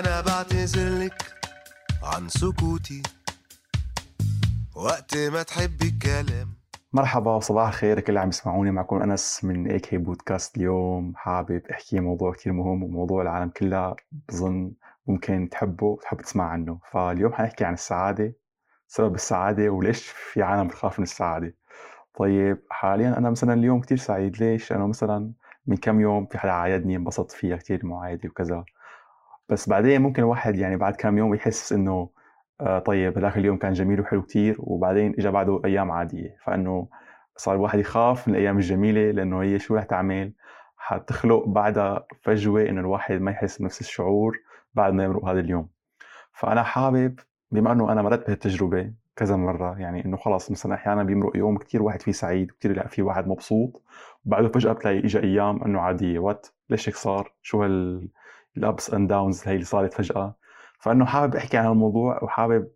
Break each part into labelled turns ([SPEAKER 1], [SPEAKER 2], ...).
[SPEAKER 1] وأنا بعتذرلك عن سكوتي. وقت ما تحبي الكلام.
[SPEAKER 2] مرحبا وصباح الخير. لكل اللي عم يسمعوني معكم أنس من اي كي بودكاست اليوم. حابب أحكي موضوع كثير مهم وموضوع العالم كلها بظن ممكن تحبه وتحب تسمع عنه. فاليوم حنحكي عن السعادة سبب السعادة وليش في عالم بتخاف من السعادة. طيب حاليا أنا مثلا اليوم كثير سعيد. ليش؟ لأنه مثلا من كم يوم في حدا عايدني انبسطت فيها كثير معايدة وكذا. بس بعدين ممكن الواحد يعني بعد كم يوم يحس إنه آه طيب هذاك اليوم كان جميل وحلو كتير وبعدين اجى بعده أيام عادية. فإنه صار الواحد يخاف من الأيام الجميلة لإنه هي شو رح تعمل؟ حتخلق بعدها فجوة إنه الواحد ما يحس بنفس الشعور بعد ما يمرق هذا اليوم. فأنا حابب بما إنه أنا مرت بهالتجربة كذا مرة يعني إنه خلص مثلا أحيانا بيمرق يوم كثير واحد فيه سعيد وكثير في واحد مبسوط وبعده فجأة بتلاقي اجى أيام إنه عادية. what ليش هيك صار؟ شو هال ال ups and downs هي اللي صارت فجأة. فإنه حابب أحكي عن الموضوع وحابب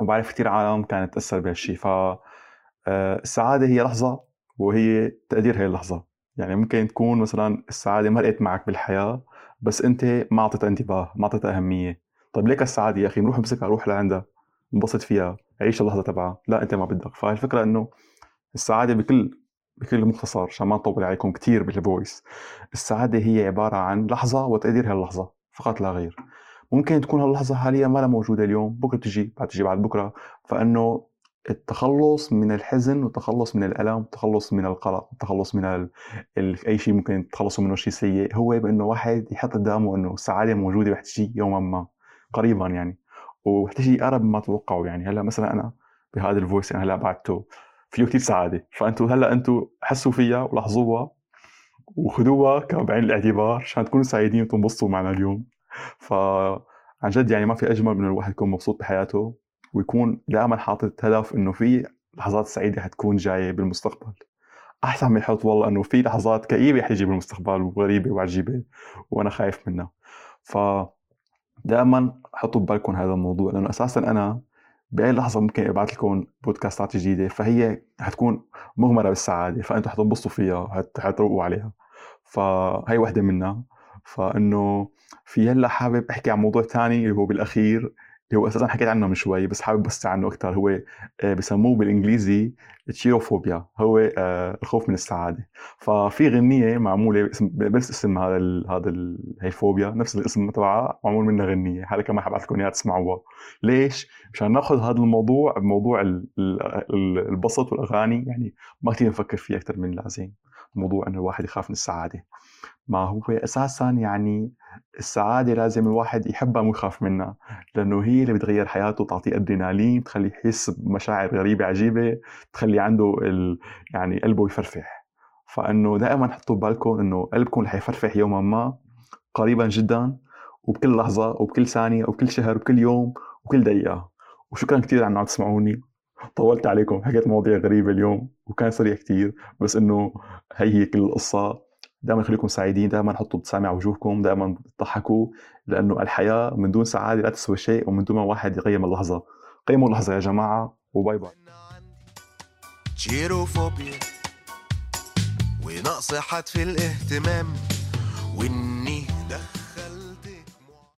[SPEAKER 2] وبعرف كثير عالم كانت تأثر بهالشيء ف السعادة هي لحظة وهي تقدير هي اللحظة. يعني ممكن تكون مثلا السعادة مرقت معك بالحياة بس أنت ما اعطيتها انتباه ما اعطيتها أهمية. طيب ليك السعاده يا أخي؟ نروح امسكها روح لعندها انبسط فيها عيش اللحظة تبعها. لا أنت ما بدك. فالفكرة إنه السعادة بكل بكل مختصر عشان ما نطول عليكم كثير بالفويس السعادة هي عبارة عن لحظة وتقدير هاللحظة فقط لا غير. ممكن تكون هاللحظة حاليا ما لها موجودة اليوم بكرة تجي بعد تجي بعد بكرة. فإنه التخلص من الحزن والتخلص من الألم والتخلص من القلق والتخلص من ال... ال... أي شيء ممكن تخلصوا منه شيء سيء هو بأنه واحد يحط قدامه أنه السعادة موجودة رح تجي يوما ما قريبا يعني. ورح تجي أقرب مما تتوقعوا يعني. هلأ مثلا أنا بهذا الفويس أنا هلأ بعته فيه كثير سعاده فانتم هلأ أنتم حسوا فيها ولاحظوها وخذوها بعين الاعتبار عشان تكونوا سعيدين وتنبسطوا معنا اليوم. فعن جد يعني ما في أجمل من الواحد يكون مبسوط بحياته ويكون دائما حاطط هدف إنه في لحظات سعيدة حتكون جاية بالمستقبل. أحسن من يحط والله إنه في لحظات كئيبة حتيجي بالمستقبل وغريبة وعجيبة وأنا خايف منها. ف دائما حطوا ببالكم هذا الموضوع لأنه أساسا أنا بأي لحظة ممكن ابعث لكم بودكاستات جديدة فهي حتكون مغمرة بالسعاده فأنتم حتنبسطوا فيها حتروقوا عليها. فهي وحدة منها. فإنه في هلأ حابب أحكي عن موضوع ثاني اللي هو بالأخير اللي هو أساسا حكيت عنه من شوي بس حابب بس عنه أكثر هو آه، بسموه بالإنجليزي تشيروفوبيا هو آه، الخوف من السعادة. ففي غنية معمولة بس اسم هذا هذا هي الفوبيا نفس الاسم تبعها معمول منها غنية. هذا كمان حبعث لكم إياها تسمعوها. ليش؟ مشان ناخذ هذا الموضوع بموضوع البسط والأغاني يعني ما كثير نفكر فيه أكثر من اللازم. موضوع إنه الواحد يخاف من السعادة. ما هو أساسا يعني السعادة لازم الواحد يحبها مو يخاف منها. لأنه هي اللي بتغير حياته تعطيه أدرينالين تخليه يحس بمشاعر غريبة عجيبة تخلي عنده ال... يعني قلبه يفرفح. فإنه دائما حطوا ببالكم إنه قلبكم رح يفرفح يوما ما قريبا جدا وبكل لحظة وبكل ثانية وبكل شهر وبكل يوم وكل دقيقة. وشكرا كثير عم تسمعوني. طولت عليكم حكيت مواضيع غريبة اليوم وكان سريع كثير بس إنه هي هي كل القصة. دائما خليكم سعيدين دائما حطوا ابتسامه على وجوهكم دائما تضحكوا لأنه الحياة من دون سعادة لا تسوى شيء ومن دون ما واحد يقيم اللحظة. قيموا اللحظة يا جماعة وباي باي.
[SPEAKER 1] جيروفوبيا. ونقص حد في الاهتمام. وإن